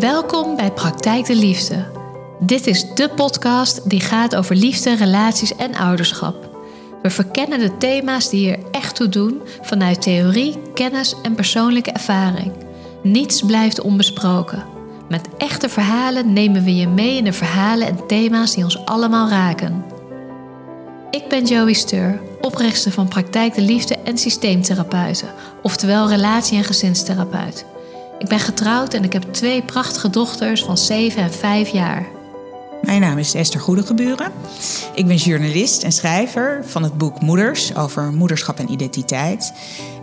Welkom bij Praktijk de Liefde. Dit is de podcast die gaat over liefde, relaties en ouderschap. We verkennen de thema's die er echt toe doen vanuit theorie, kennis en persoonlijke ervaring. Niets blijft onbesproken. Met echte verhalen nemen we je mee in de verhalen en thema's die ons allemaal raken. Ik ben Joey Steur, oprichter van Praktijk de Liefde en Systeemtherapeuten, oftewel relatie- en gezinstherapeut. Ik ben getrouwd en ik heb twee prachtige dochters van 7 en 5 jaar. Mijn naam is Esther Goedegeburen. Ik ben journalist en schrijver van het boek Moeders over moederschap en identiteit.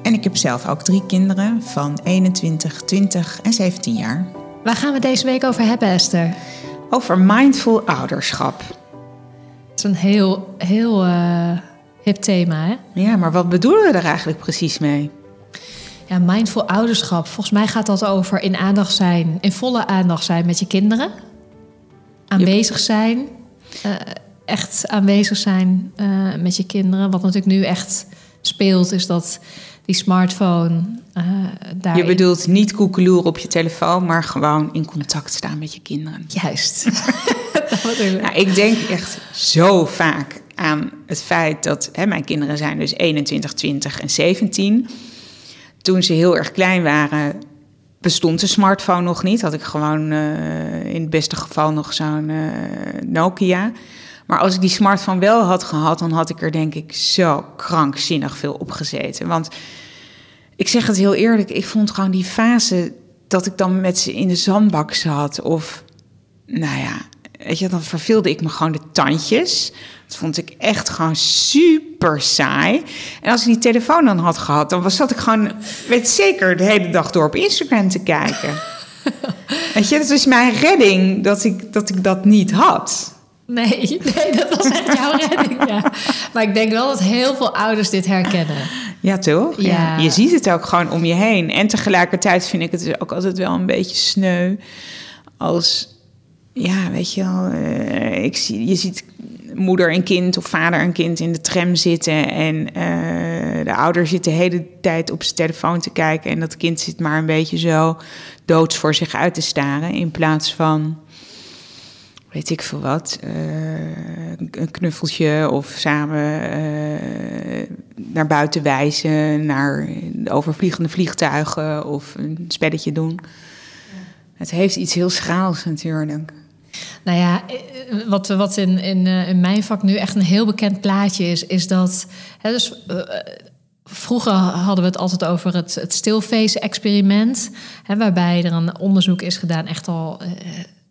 En ik heb zelf ook drie kinderen van 21, 20 en 17 jaar. Waar gaan we deze week over hebben, Esther? Over mindful ouderschap. Het is een heel, heel uh, hip thema, hè? Ja, maar wat bedoelen we er eigenlijk precies mee? Ja, mindful ouderschap. Volgens mij gaat dat over in aandacht zijn, in volle aandacht zijn met je kinderen. Aanwezig zijn. Uh, echt aanwezig zijn uh, met je kinderen. Wat natuurlijk nu echt speelt, is dat die smartphone uh, daar. Je bedoelt niet koekeloer op je telefoon, maar gewoon in contact staan met je kinderen. Juist. nou, ik denk echt zo vaak aan het feit dat hè, mijn kinderen zijn dus 21, 20 en 17. Toen ze heel erg klein waren, bestond de smartphone nog niet. Had ik gewoon uh, in het beste geval nog zo'n uh, Nokia. Maar als ik die smartphone wel had gehad, dan had ik er denk ik zo krankzinnig veel op gezeten. Want ik zeg het heel eerlijk, ik vond gewoon die fase dat ik dan met ze in de zandbak zat. Of, nou ja, weet je, dan verveelde ik me gewoon de tandjes. Dat vond ik echt gewoon super saai. En als ik die telefoon dan had gehad, dan was, zat ik gewoon, weet zeker, de hele dag door op Instagram te kijken. weet je, dat is mijn redding dat ik dat, ik dat niet had. Nee, nee, dat was echt jouw redding, ja. Maar ik denk wel dat heel veel ouders dit herkennen. Ja, toch? Ja. Je ziet het ook gewoon om je heen. En tegelijkertijd vind ik het ook altijd wel een beetje sneu als... Ja, weet je wel, uh, ik zie, je ziet moeder en kind of vader en kind in de tram zitten. En uh, de ouder zit de hele tijd op zijn telefoon te kijken. En dat kind zit maar een beetje zo doods voor zich uit te staren. In plaats van, weet ik veel wat, uh, een knuffeltje of samen uh, naar buiten wijzen. Naar overvliegende vliegtuigen of een spelletje doen. Ja. Het heeft iets heel schaals natuurlijk. Nou ja, wat, wat in, in, in mijn vak nu echt een heel bekend plaatje is, is dat. Hè, dus, vroeger hadden we het altijd over het, het stillface-experiment, waarbij er een onderzoek is gedaan, echt al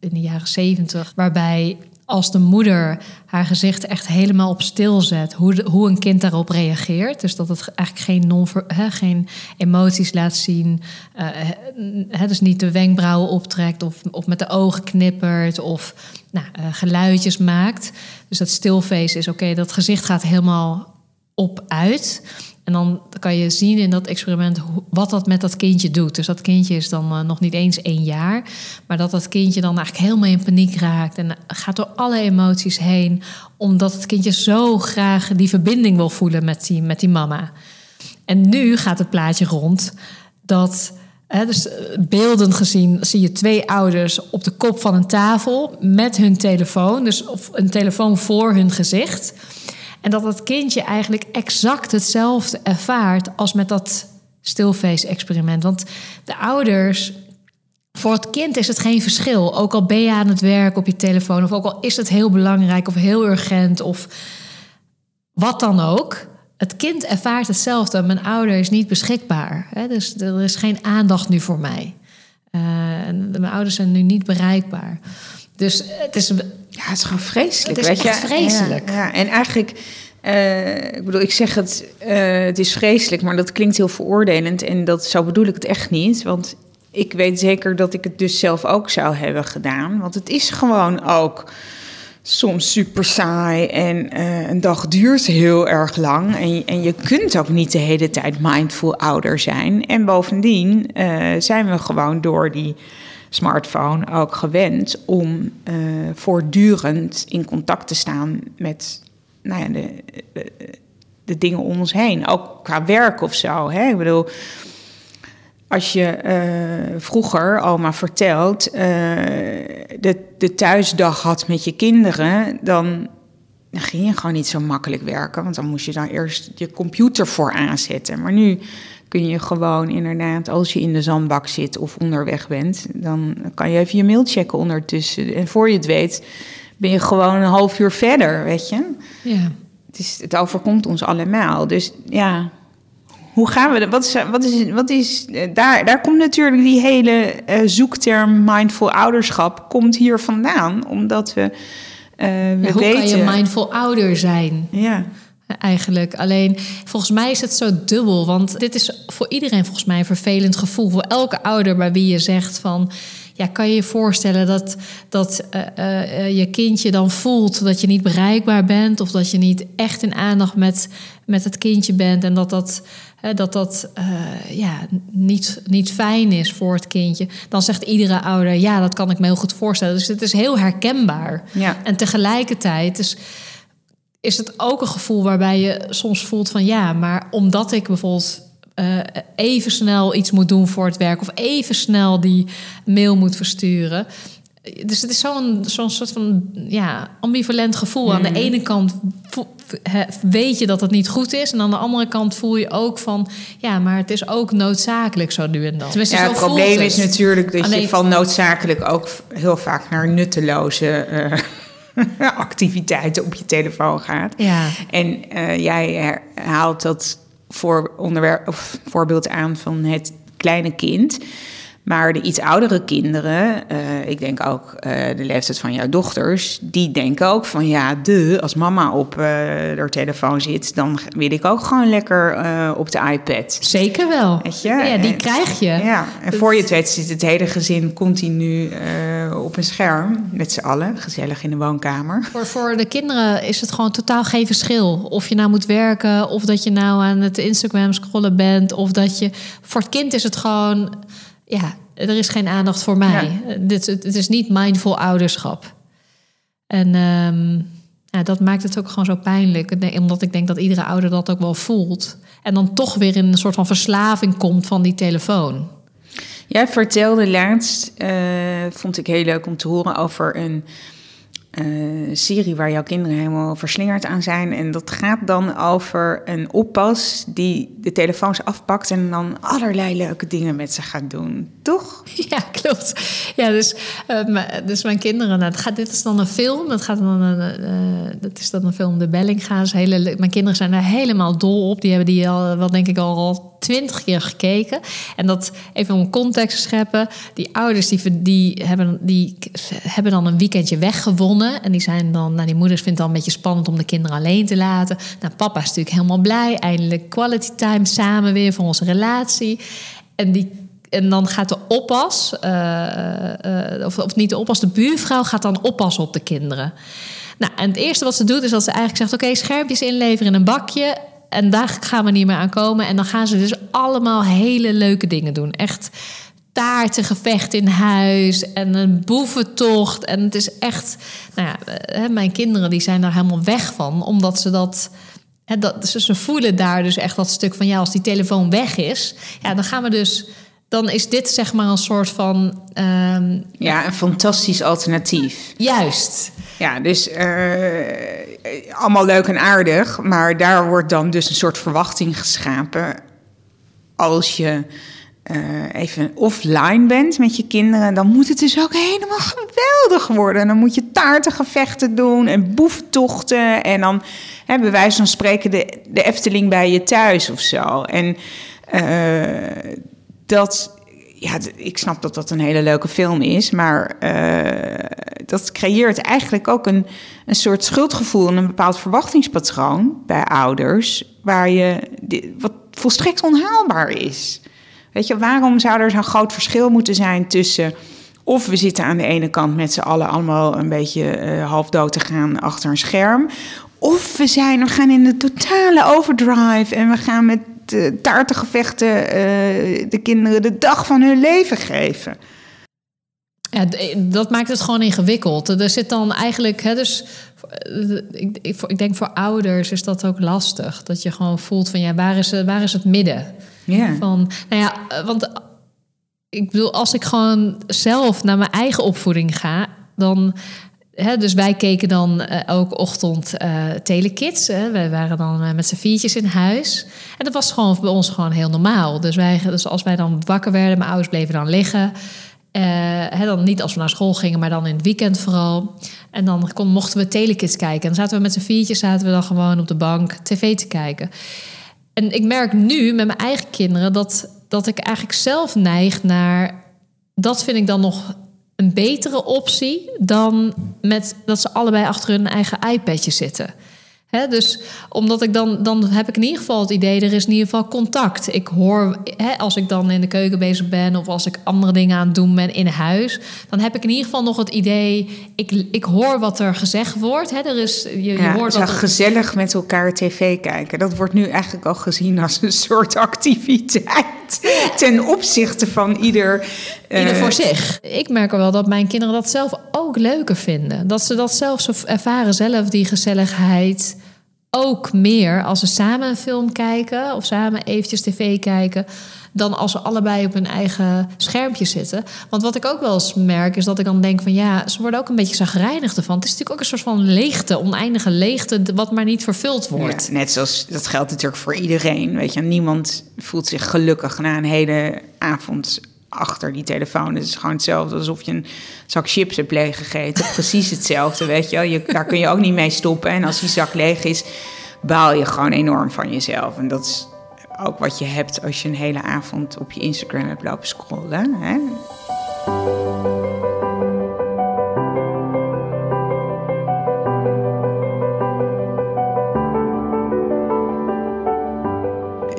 in de jaren zeventig, waarbij als de moeder haar gezicht echt helemaal op stil zet, hoe, hoe een kind daarop reageert. Dus dat het eigenlijk geen, non, geen emoties laat zien. Uh, he, dus niet de wenkbrauwen optrekt of, of met de ogen knippert of nou, uh, geluidjes maakt. Dus dat stilface is oké, dat gezicht gaat helemaal op uit. En dan kan je zien in dat experiment wat dat met dat kindje doet. Dus dat kindje is dan uh, nog niet eens één jaar. Maar dat dat kindje dan eigenlijk helemaal in paniek raakt. En gaat door alle emoties heen. Omdat het kindje zo graag die verbinding wil voelen met die, met die mama. En nu gaat het plaatje rond dat. Hè, dus beeldend gezien zie je twee ouders op de kop van een tafel met hun telefoon. Dus of een telefoon voor hun gezicht. En dat het kindje eigenlijk exact hetzelfde ervaart als met dat stillface-experiment. Want de ouders, voor het kind is het geen verschil. Ook al ben je aan het werk op je telefoon, of ook al is het heel belangrijk of heel urgent of wat dan ook. Het kind ervaart hetzelfde. Mijn ouder is niet beschikbaar. Hè? Dus er is geen aandacht nu voor mij. Uh, mijn ouders zijn nu niet bereikbaar. Dus het is ja, het is gewoon vreselijk. Het is weet je? vreselijk. Ja, ja. en eigenlijk, uh, ik bedoel, ik zeg het, uh, het is vreselijk, maar dat klinkt heel veroordelend. En dat, zo bedoel ik het echt niet. Want ik weet zeker dat ik het dus zelf ook zou hebben gedaan. Want het is gewoon ook soms super saai en uh, een dag duurt heel erg lang. En, en je kunt ook niet de hele tijd mindful ouder zijn. En bovendien zijn we gewoon door die smartphone ook gewend om uh, voortdurend in contact te staan met nou ja, de, de, de, dingen om ons heen. Ook qua werk of zo. Hè? Ik bedoel, als je uh, vroeger, oma vertelt, uh, de, de thuisdag had met je kinderen, dan, dan ging je gewoon niet zo makkelijk werken. Want dan moest je daar eerst je computer voor aanzetten. Maar nu kun je gewoon inderdaad, als je in de zandbak zit of onderweg bent, dan kan je even je mail checken ondertussen. En voor je het weet, ben je gewoon een half uur verder, weet je. Ja. Het, is, het overkomt ons allemaal. Dus ja, hoe gaan we Wat is, wat is, wat is daar, daar komt natuurlijk die hele uh, zoekterm mindful ouderschap komt hier vandaan, omdat we, uh, we ja, hoe weten. kan je mindful ouder zijn? Ja. Eigenlijk. Alleen volgens mij is het zo dubbel. Want dit is voor iedereen volgens mij een vervelend gevoel. Voor elke ouder bij wie je zegt van. Ja, kan je je voorstellen dat, dat uh, uh, je kindje dan voelt dat je niet bereikbaar bent. Of dat je niet echt in aandacht met, met het kindje bent. En dat dat, uh, dat, dat ja, niet, niet fijn is voor het kindje. Dan zegt iedere ouder, ja, dat kan ik me heel goed voorstellen. Dus het is heel herkenbaar. Ja. En tegelijkertijd is is het ook een gevoel waarbij je soms voelt van ja, maar omdat ik bijvoorbeeld uh, even snel iets moet doen voor het werk of even snel die mail moet versturen. Dus het is zo'n zo'n soort van ja, ambivalent gevoel. Aan de Mhm. ene kant weet je dat het niet goed is. En aan de andere kant voel je ook van... ja, maar het is ook noodzakelijk zo nu en dan. Tenminste, Ja, het probleem het. is natuurlijk dat je van noodzakelijk ook heel vaak naar nutteloze uh, activiteiten op je telefoon gaat. Ja. En uh, jij haalt dat voor onderwerp, of voorbeeld aan van het kleine kind. Maar de iets oudere kinderen, uh, ik denk ook uh, de leeftijd van jouw dochters, die denken ook van ja, de, als mama op uh, haar telefoon zit, dan wil ik ook gewoon lekker op de iPad. Zeker wel. Weet je? Ja, die krijg je. Ja, en voor je het weet zit het hele gezin continu op een scherm met z'n allen, gezellig in de woonkamer. Voor, voor de kinderen is het gewoon totaal geen verschil. Of je nou moet werken, of dat je nou aan het Instagram scrollen bent, of dat je. Voor het kind is het gewoon ja, er is geen aandacht voor mij. Ja. Dit, het is niet mindful ouderschap. En um, ja, dat maakt het ook gewoon zo pijnlijk. Omdat ik denk dat iedere ouder dat ook wel voelt. En dan toch weer in een soort van verslaving komt van die telefoon. Jij vertelde laatst, uh, vond ik heel leuk om te horen, over een uh, serie waar jouw kinderen helemaal verslingerd aan zijn. En dat gaat dan over een oppas die de telefoons afpakt en dan allerlei leuke dingen met ze gaat doen. Toch? Ja, klopt. Ja, dus, uh, dus mijn kinderen, nou, gaat, dit is dan een film. Dat, gaat dan een, dat is dan een film, De Bellingga's. Hele, mijn kinderen zijn daar helemaal dol op. Die hebben die al, wel denk ik al twintig keer gekeken. En dat, even om context te scheppen. Die ouders die, die, hebben, die hebben dan een weekendje weggewonnen. En die zijn dan, nou, die moeders vindt het dan een beetje spannend om de kinderen alleen te laten. Nou, papa is natuurlijk helemaal blij. Eindelijk quality time samen weer voor onze relatie. En die en dan gaat de oppas, uh, uh, of, of niet de oppas, de buurvrouw gaat dan oppassen op de kinderen. Nou, en het eerste wat ze doet is dat ze eigenlijk zegt: Oké, okay, schermpjes inleveren in een bakje. En daar gaan we niet meer aan komen. En dan gaan ze dus allemaal hele leuke dingen doen. Echt taartengevecht in huis en een boeventocht. En het is echt, nou ja, mijn kinderen die zijn daar helemaal weg van, omdat ze dat. Dat ze voelen daar dus echt dat stuk van ja, als die telefoon weg is, ja, dan gaan we dus dan is dit zeg maar een soort van. Um, ja, een fantastisch alternatief. Juist. Ja, dus uh, allemaal leuk en aardig, maar daar wordt dan dus een soort verwachting geschapen. Als je uh, even offline bent met je kinderen, dan moet het dus ook helemaal geweldig worden. Dan moet je taartengevechten doen en boeftochten. En dan hè, bij wijze van spreken de, de Efteling bij je thuis of zo. En. Uh, dat, ja, ik snap dat dat een hele leuke film is, maar uh, dat creëert eigenlijk ook een, een soort schuldgevoel en een bepaald verwachtingspatroon bij ouders, waar je wat volstrekt onhaalbaar is. Weet je, waarom zou er zo'n groot verschil moeten zijn tussen of we zitten aan de ene kant met z'n allen allemaal een beetje uh, half dood te gaan achter een scherm, of we zijn, we gaan in de totale overdrive en we gaan met de taartengevechten uh, de kinderen de dag van hun leven geven. Ja, dat maakt het gewoon ingewikkeld. Er zit dan eigenlijk, hè, dus ik, ik, ik, denk voor ouders is dat ook lastig. Dat je gewoon voelt van ja, waar is, waar is het midden? Ja. Van, nou ja, want ik bedoel, als ik gewoon zelf naar mijn eigen opvoeding ga, dan. Dus wij keken dan uh, elke ochtend uh, Telekids. Hè. Wij waren dan uh, met z'n viertjes in huis. En dat was gewoon bij ons gewoon heel normaal. Dus, wij, dus als wij dan wakker werden, mijn ouders bleven dan liggen. hè, dan niet als we naar school gingen, maar dan in het weekend vooral. En dan kon, mochten we Telekids kijken. En dan zaten we met z'n viertjes, zaten we dan gewoon op de bank tv te kijken. En ik merk nu met mijn eigen kinderen dat, dat ik eigenlijk zelf neig naar. Dat vind ik dan nog een betere optie dan met dat ze allebei achter hun eigen iPadje zitten dus omdat ik dan, dan heb ik in ieder geval het idee, er is in ieder geval contact. Ik hoor, als ik dan in de keuken bezig ben of als ik andere dingen aan het doen ben in huis, dan heb ik in ieder geval nog het idee, ik, ik hoor wat er gezegd wordt. er is, je, je hoort dat gezellig met elkaar tv kijken. Dat wordt nu eigenlijk al gezien als een soort activiteit ten opzichte van ieder. Ieder voor eh, zich. Ik merk wel dat mijn kinderen dat zelf ook leuker vinden. Dat ze dat zelf zo ervaren, zelf die gezelligheid ook meer als ze samen een film kijken of samen eventjes tv kijken dan als ze allebei op hun eigen schermpje zitten. Want wat ik ook wel eens merk is dat ik dan denk van ja, ze worden ook een beetje zagrijnig ervan. Het is natuurlijk ook een soort van leegte, oneindige leegte, wat maar niet vervuld wordt. net zoals dat geldt natuurlijk voor iedereen. Weet je, niemand voelt zich gelukkig na een hele avond achter die telefoon. Het is gewoon hetzelfde alsof je een zak chips hebt leeggegeten. Precies hetzelfde, weet. Je, daar kun je ook niet mee stoppen. En als die zak leeg is, baal je gewoon enorm van jezelf. En dat is ook wat je hebt als je een hele avond op je Instagram hebt lopen scrollen. Hè?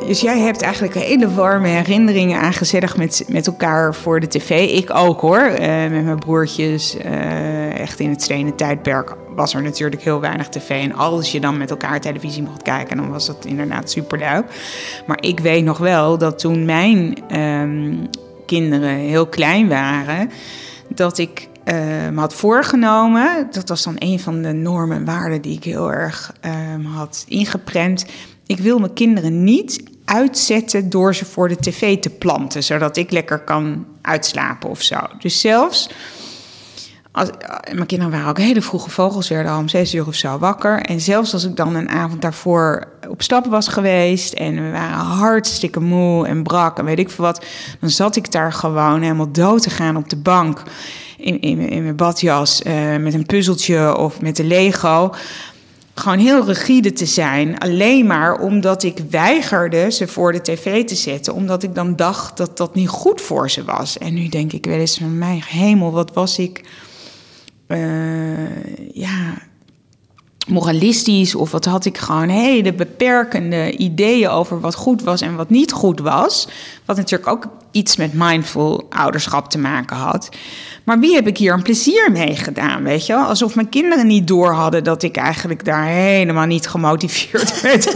Dus jij hebt eigenlijk hele warme herinneringen aan gezellig met, met elkaar voor de tv. Ik ook hoor, uh, met mijn broertjes. Uh, echt in het stenen tijdperk was er natuurlijk heel weinig tv. En als je dan met elkaar televisie mocht kijken, dan was dat inderdaad superleuk. Maar ik weet nog wel dat toen mijn um, kinderen heel klein waren, dat ik me had voorgenomen. Dat was dan een van de normen en waarden die ik heel erg um, had ingeprent. Ik wil mijn kinderen niet uitzetten door ze voor de tv te planten, zodat ik lekker kan uitslapen of zo. Dus zelfs. Als, mijn kinderen waren ook hele vroege vogels, werden al om zes uur of zo wakker. En zelfs als ik dan een avond daarvoor op stap was geweest en we waren hartstikke moe en brak en weet ik veel wat, dan zat ik daar gewoon helemaal dood te gaan op de bank in, in, mijn badjas uh, met een puzzeltje of met de Lego gewoon heel rigide te zijn. Alleen maar omdat ik weigerde ze voor de tv te zetten. Omdat ik dan dacht dat dat niet goed voor ze was. En nu denk ik wel eens van mijn hemel, wat was ik... Uh, ja, moralistisch of wat had ik gewoon hele beperkende ideeën over wat goed was en wat niet goed was. Wat natuurlijk ook iets met mindful ouderschap te maken had. Maar wie heb ik hier een plezier mee gedaan, weet je wel? Alsof mijn kinderen niet door hadden dat ik eigenlijk daar helemaal niet gemotiveerd met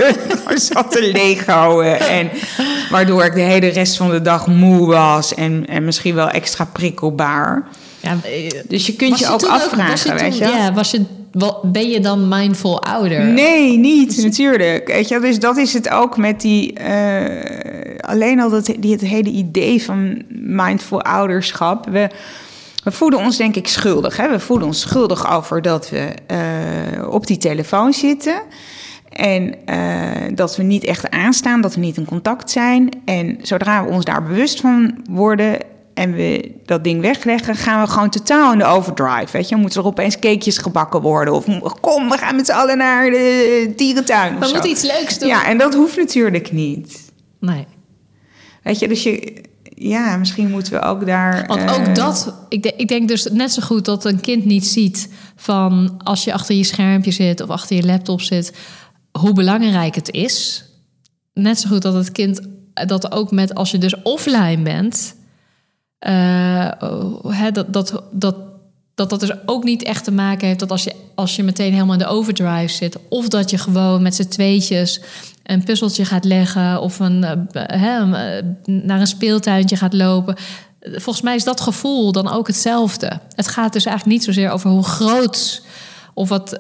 zat te leeghouden. En waardoor ik de hele rest van de dag moe was en, en misschien wel extra prikkelbaar. Ja, dus je kunt je, ook afvragen, weet je? Ja, was je ben je dan mindful ouder? Nee, niet natuurlijk. Weet je, dus dat is het ook met die. Uh, alleen al dat, die, het hele idee van mindful ouderschap. We, we voelen ons denk ik schuldig. Hè? We voelen ons schuldig over dat we uh, op die telefoon zitten. En uh, dat we niet echt aanstaan, dat we niet in contact zijn. En zodra we ons daar bewust van worden, en we dat ding wegleggen, gaan we gewoon totaal in de overdrive. Weet je, moeten er opeens cakejes gebakken worden. Of kom, we gaan met z'n allen naar de dierentuin. We moeten iets leuks doen. Ja, en dat hoeft natuurlijk niet. Nee. Weet je, dus je, ja, misschien moeten we ook daar. Want ook uh, dat, ik, ik denk dus net zo goed dat een kind niet ziet van als je achter je schermpje zit of achter je laptop zit, hoe belangrijk het is. Net zo goed dat het kind dat ook met als je dus offline bent uh, dat, dat, dat, dat dat dus ook niet echt te maken heeft dat als je, als je meteen helemaal in de overdrive zit, of dat je gewoon met z'n tweetjes een puzzeltje gaat leggen of een, uh, naar een speeltuintje gaat lopen. Volgens mij is dat gevoel dan ook hetzelfde. Het gaat dus eigenlijk niet zozeer over hoe groot of wat,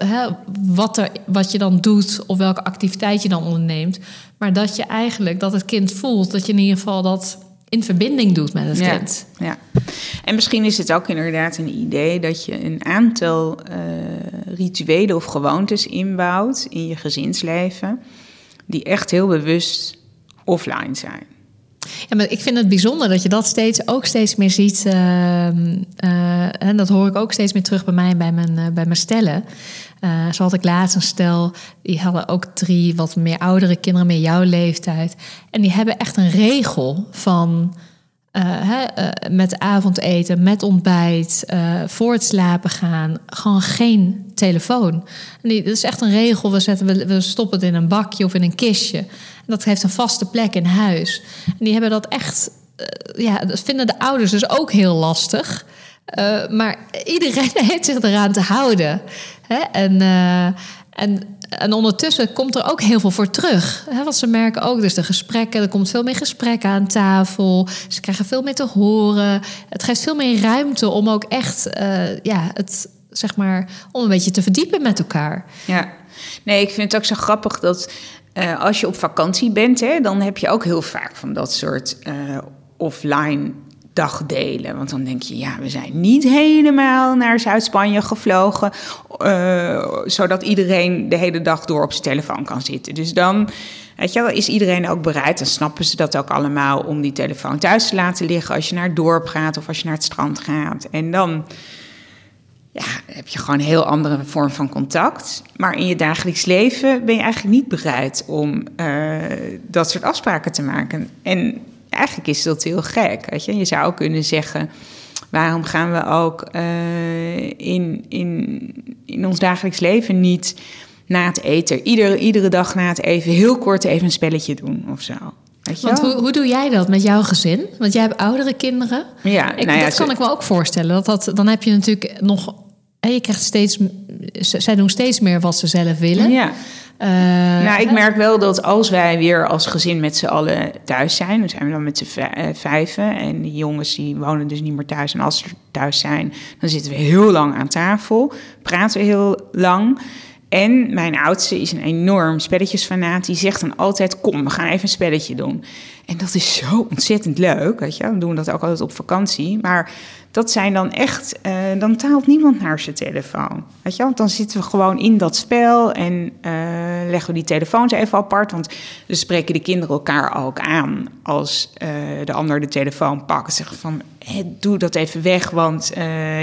wat, er, wat je dan doet of welke activiteit je dan onderneemt, maar dat je eigenlijk dat het kind voelt dat je in ieder geval dat in verbinding doet met het kind. Ja, en misschien is het ook inderdaad een idee dat je een aantal uh, rituelen of gewoontes inbouwt in je gezinsleven, die echt heel bewust offline zijn. Ja, maar ik vind het bijzonder dat je dat steeds ook steeds meer ziet. Uh, en dat hoor ik ook steeds meer terug bij mij bij mijn, uh, bij mijn stellen. Zo had ik laatst een stel, die hadden ook drie wat meer oudere kinderen, meer jouw leeftijd. En die hebben echt een regel van uh, hè, uh, met avondeten, met ontbijt, uh, voor het slapen gaan, gewoon geen telefoon. dat is echt een regel. We, zetten, we, stoppen het in een bakje of in een kistje. En dat heeft een vaste plek in huis. En die hebben dat echt, ja, dat vinden de ouders dus ook heel lastig. Maar iedereen heeft zich eraan te houden. Hè? En, en en ondertussen komt er ook heel veel voor terug. Hè, want ze merken ook, dus de gesprekken, er komt veel meer gesprekken aan tafel. Ze krijgen veel meer te horen. Het geeft veel meer ruimte om ook echt, uh, ja, het zeg maar, om een beetje te verdiepen met elkaar. Ja, nee, ik vind het ook zo grappig dat als je op vakantie bent, hè, dan heb je ook heel vaak van dat soort offline dagdelen. Want dan denk je, ja, we zijn niet helemaal naar Zuid-Spanje gevlogen, uh, zodat iedereen de hele dag door op zijn telefoon kan zitten. Dus dan, weet je wel, is iedereen ook bereid, en snappen ze dat ook allemaal, om die telefoon thuis te laten liggen als je naar het dorp gaat of als je naar het strand gaat. En dan ja, heb je gewoon een heel andere vorm van contact. Maar in je dagelijks leven ben je eigenlijk niet bereid om uh, dat soort afspraken te maken. En eigenlijk is dat heel gek. Weet je? je zou kunnen zeggen. Waarom gaan we ook uh, in, in, in ons dagelijks leven niet na het eten, iedere, iedere dag na het eten, heel kort even een spelletje doen of zo? Want hoe, hoe doe jij dat met jouw gezin? Want jij hebt oudere kinderen. Ja, ik, nou ja, dat kan ik me ook voorstellen. Dat dat, dan heb je natuurlijk nog. Je krijgt steeds. Zij doen steeds meer wat ze zelf willen. Ja. Uh, nou, ik merk wel dat als wij weer als gezin met z'n allen thuis zijn, dan zijn we dan met z'n eh, vijven. En die jongens die wonen dus niet meer thuis. En als ze thuis zijn, dan zitten we heel lang aan tafel, praten we heel lang. En mijn oudste is een enorm spelletjesfanaat. Die zegt dan altijd: Kom, we gaan even een spelletje doen. En dat is zo ontzettend leuk. Weet je? We doen dat ook altijd op vakantie. Maar dat zijn dan echt, uh, dan taalt niemand naar zijn telefoon. Weet je, want dan zitten we gewoon in dat spel en uh, leggen we die telefoons even apart. Want dan spreken de kinderen elkaar ook aan als uh, de ander de telefoon pakt. Zeggen van, doe dat even weg, want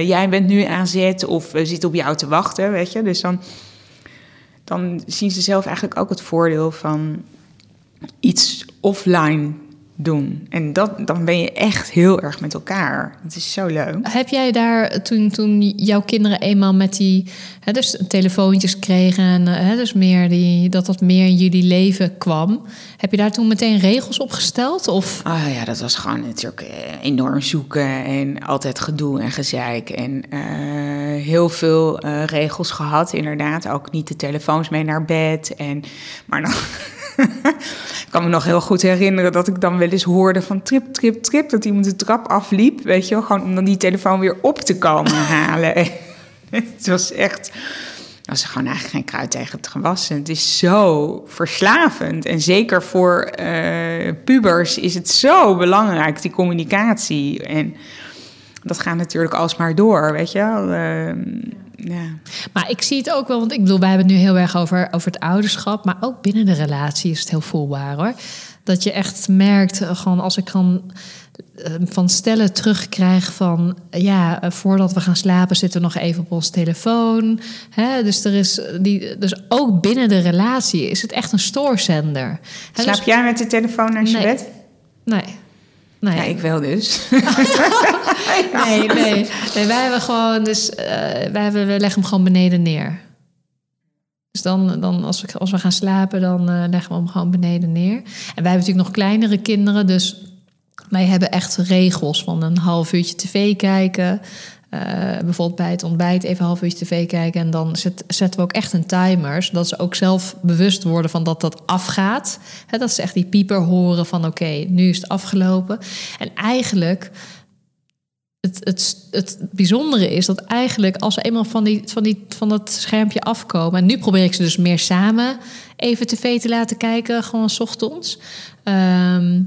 jij bent nu aan zet of we zitten op jou te wachten, weet je. Dus dan, dan zien ze zelf eigenlijk ook het voordeel van iets offline doen. En dat, dan ben je echt heel erg met elkaar. Het is zo leuk. Heb jij daar, toen, toen jouw kinderen eenmaal met die... Hè, dus telefoontjes kregen... En, hè, dus meer die, dat dat meer in jullie leven kwam... heb je daar toen meteen regels op gesteld? Of? Ah ja, dat was gewoon natuurlijk eh, enorm zoeken... en altijd gedoe en gezeik. En uh, heel veel uh, regels gehad, inderdaad. Ook niet de telefoons mee naar bed. En, maar dan... ik kan me nog heel goed herinneren dat ik dan wel eens hoorde van trip, trip, trip. Dat iemand de trap afliep, weet je wel. Gewoon om dan die telefoon weer op te komen halen. het was echt... Dat was gewoon eigenlijk geen kruid tegen het gewassen. Het is zo verslavend. En zeker voor uh, pubers is het zo belangrijk, die communicatie. En dat gaat natuurlijk alsmaar door, weet je wel. Uh, ja. Maar ik zie het ook wel, want ik bedoel, wij hebben het nu heel erg over, over het ouderschap, maar ook binnen de relatie is het heel voelbaar hoor. Dat je echt merkt, eh, gewoon als ik dan eh, van stellen terugkrijg van ja, eh, voordat we gaan slapen zitten we nog even op ons telefoon. Hè? Dus, er is die, dus ook binnen de relatie is het echt een stoorzender. Slaap dus, jij met de telefoon naar je nee, bed? Nee. Nee. Ja, ik wel dus. nee, nee. Wij hebben gewoon, dus uh, wij hebben, we leggen hem gewoon beneden neer. Dus dan, dan als, we, als we gaan slapen, dan uh, leggen we hem gewoon beneden neer. En wij hebben natuurlijk nog kleinere kinderen, dus wij hebben echt regels van een half uurtje tv kijken. Uh, bijvoorbeeld bij het ontbijt even een half uurtje tv kijken. En dan zet, zetten we ook echt een timer. Zodat ze ook zelf bewust worden van dat dat afgaat. dat ze echt die pieper horen van oké, nu is het afgelopen. En eigenlijk, het, het, het bijzondere is dat eigenlijk als ze eenmaal van, die, van, die, van dat schermpje afkomen. En nu probeer ik ze dus meer samen even tv te laten kijken, gewoon s ochtends. Um,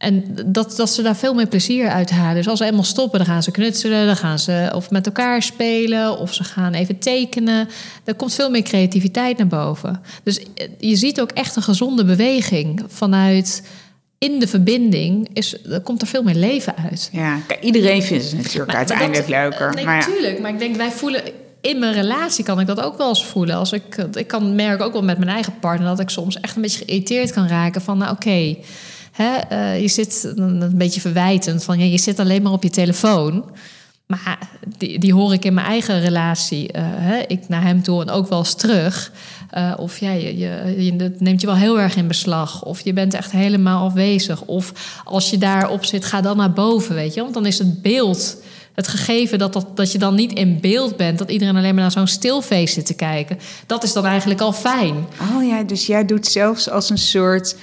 En dat, dat ze daar veel meer plezier uit halen. Dus als ze eenmaal stoppen, dan gaan ze knutselen, dan gaan ze of met elkaar spelen, of ze gaan even tekenen. Er komt veel meer creativiteit naar boven. Dus eh, je ziet ook echt een gezonde beweging vanuit in de verbinding is, er komt er veel meer leven uit. Ja, iedereen vindt het natuurlijk uiteindelijk leuker. Nee, maar natuurlijk. Maar ik denk, wij voelen in mijn relatie kan ik dat ook wel eens voelen. Als ik, ik kan merken ook wel met mijn eigen partner dat ik soms echt een beetje geïrriteerd kan raken van, nou oké, uh, je zit een beetje verwijtend van, ja, je zit alleen maar op je telefoon. Maar die, die hoor ik in mijn eigen relatie. Uh, hè, ik naar hem toe en ook wel eens terug. Uh, of ja, je, je, neemt je wel heel erg in beslag. Of je bent echt helemaal afwezig. Of als je daarop zit, ga dan naar boven, weet je. Want dan is het beeld, het gegeven dat, dat, dat je dan niet in beeld bent... dat iedereen alleen maar naar zo'n stilfeest zit te kijken... dat is dan eigenlijk al fijn. Oh ja, dus jij doet zelfs als een soort...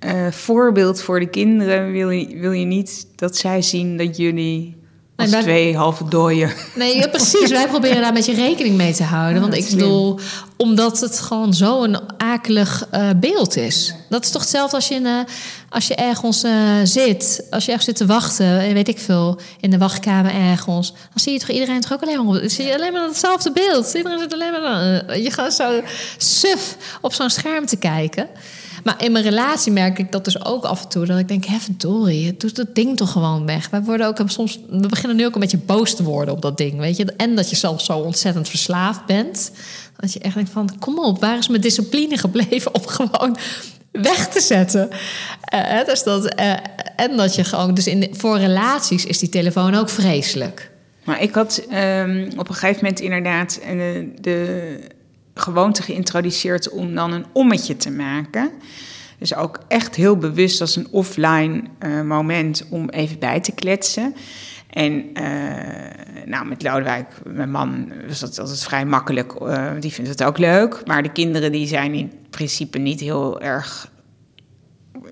Uh, voorbeeld voor de kinderen wil je, wil je niet dat zij zien dat jullie als twee halve dooien. Nee, precies. Wij proberen daar een beetje rekening mee te houden. want ik bedoel, omdat het gewoon zo'n akelig uh, beeld is. Dat is toch hetzelfde als je, in, uh, als je ergens uh, zit. Als je ergens zit te wachten, weet ik veel, in de wachtkamer ergens. Dan zie je toch iedereen toch ook alleen maar op. Zie je alleen maar hetzelfde beeld. Iedereen zit alleen maar. je gaat zo suf op zo'n scherm te kijken. Maar in mijn relatie merk ik dat dus ook af en toe. Dat ik denk, verdorie, doe dat ding toch gewoon weg. Wij worden ook soms, we beginnen nu ook een beetje boos te worden op dat ding, weet je. En dat je zelf zo ontzettend verslaafd bent. Dat je echt denkt van, kom op, waar is mijn discipline gebleven om gewoon weg te zetten. Uh, dus dat, uh, en dat je gewoon, dus in, voor relaties is die telefoon ook vreselijk. Maar ik had um, op een gegeven moment inderdaad uh, de gewoonte geïntroduceerd om dan een ommetje te maken. Dus ook echt heel bewust als een offline uh, moment om even bij te kletsen. En uh, nou, met Lodewijk, mijn man, was dat altijd vrij makkelijk. Uh, die vindt het ook leuk. Maar de kinderen die zijn in principe niet heel erg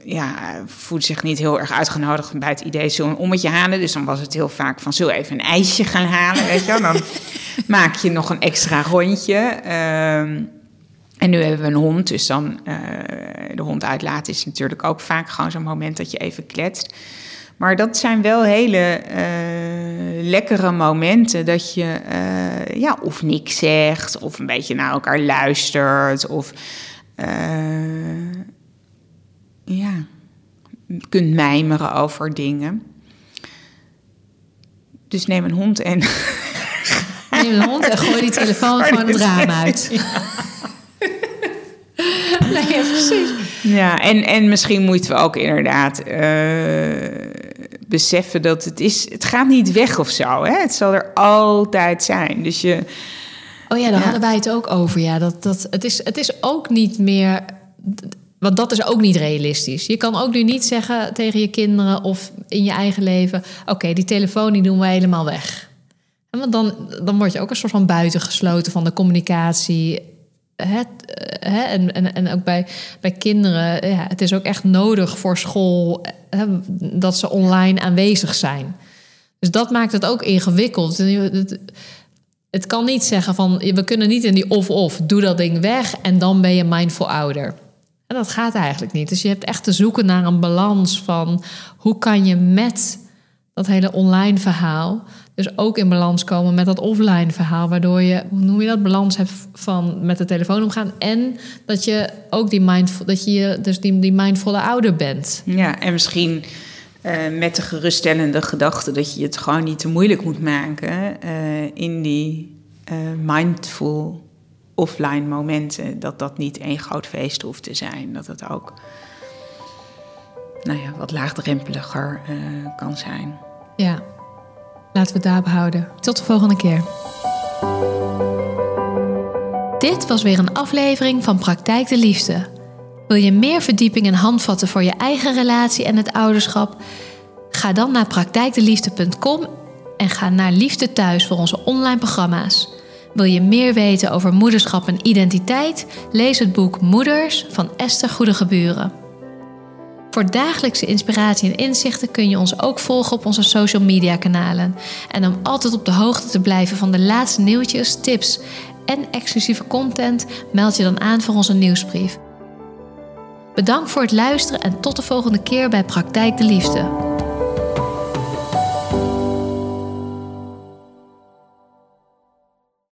ja, voelt zich niet heel erg uitgenodigd bij het idee zo'n ommetje halen. Dus dan was het heel vaak van, zo even een ijsje gaan halen, weet je Dan maak je nog een extra rondje. Ehm, en nu hebben we een hond, dus dan uh, de hond uitlaten is natuurlijk ook vaak gewoon zo'n moment dat je even kletst. Maar dat zijn wel hele uh, lekkere momenten dat je uh, ja, of niks zegt, of een beetje naar elkaar luistert, of ja, kunt mijmeren over dingen. Dus neem een hond en. Neem een hond en gooi die telefoon gewoon het raam uit. nee, precies. Ja, en, en misschien moeten we ook inderdaad uh, beseffen dat het is. Het gaat niet weg of zo. Hè? Het zal er altijd zijn. Dus je. Oh ja, daar hadden wij het ook over. Ja, dat, dat, het, is, het is ook niet meer want dat is ook niet realistisch. Je kan ook nu niet zeggen tegen je kinderen of in je eigen leven: oké, die telefoon die doen we helemaal weg. Want dan, dan word je ook een soort van buitengesloten van de communicatie. Het, hè, en, en, en ook bij, bij kinderen, ja, het is ook echt nodig voor school dat ze online aanwezig zijn. Dus dat maakt het ook ingewikkeld. Het kan niet zeggen van we kunnen niet in die of-of, doe dat ding weg en dan ben je mindful ouder. En dat gaat eigenlijk niet. Dus je hebt echt te zoeken naar een balans van hoe kan je met dat hele online verhaal, dus ook in balans komen met dat offline verhaal, waardoor je, hoe noem je dat, balans hebt van met de telefoon omgaan en dat je ook die mindful, dat je dus die, die mindvolle ouder bent. Ja, en misschien uh, met de geruststellende gedachte dat je het gewoon niet te moeilijk moet maken uh, in die uh, mindful offline momenten, dat dat niet één groot feest hoeft te zijn. Dat het ook nou ja, wat laagdrempeliger uh, kan zijn. Ja, laten we het daar behouden. Tot de volgende keer. Dit was weer een aflevering van Praktijk de Liefde. Wil je meer verdieping en handvatten voor je eigen relatie en het ouderschap? Ga dan naar praktijkdeliefde.com en ga naar Liefde Thuis voor onze online programma's. Wil je meer weten over moederschap en identiteit? Lees het boek Moeders van Esther Goedegeburen. Voor dagelijkse inspiratie en inzichten kun je ons ook volgen op onze social media kanalen. En om altijd op de hoogte te blijven van de laatste nieuwtjes, tips en exclusieve content, meld je dan aan voor onze nieuwsbrief. Bedankt voor het luisteren en tot de volgende keer bij Praktijk de Liefde.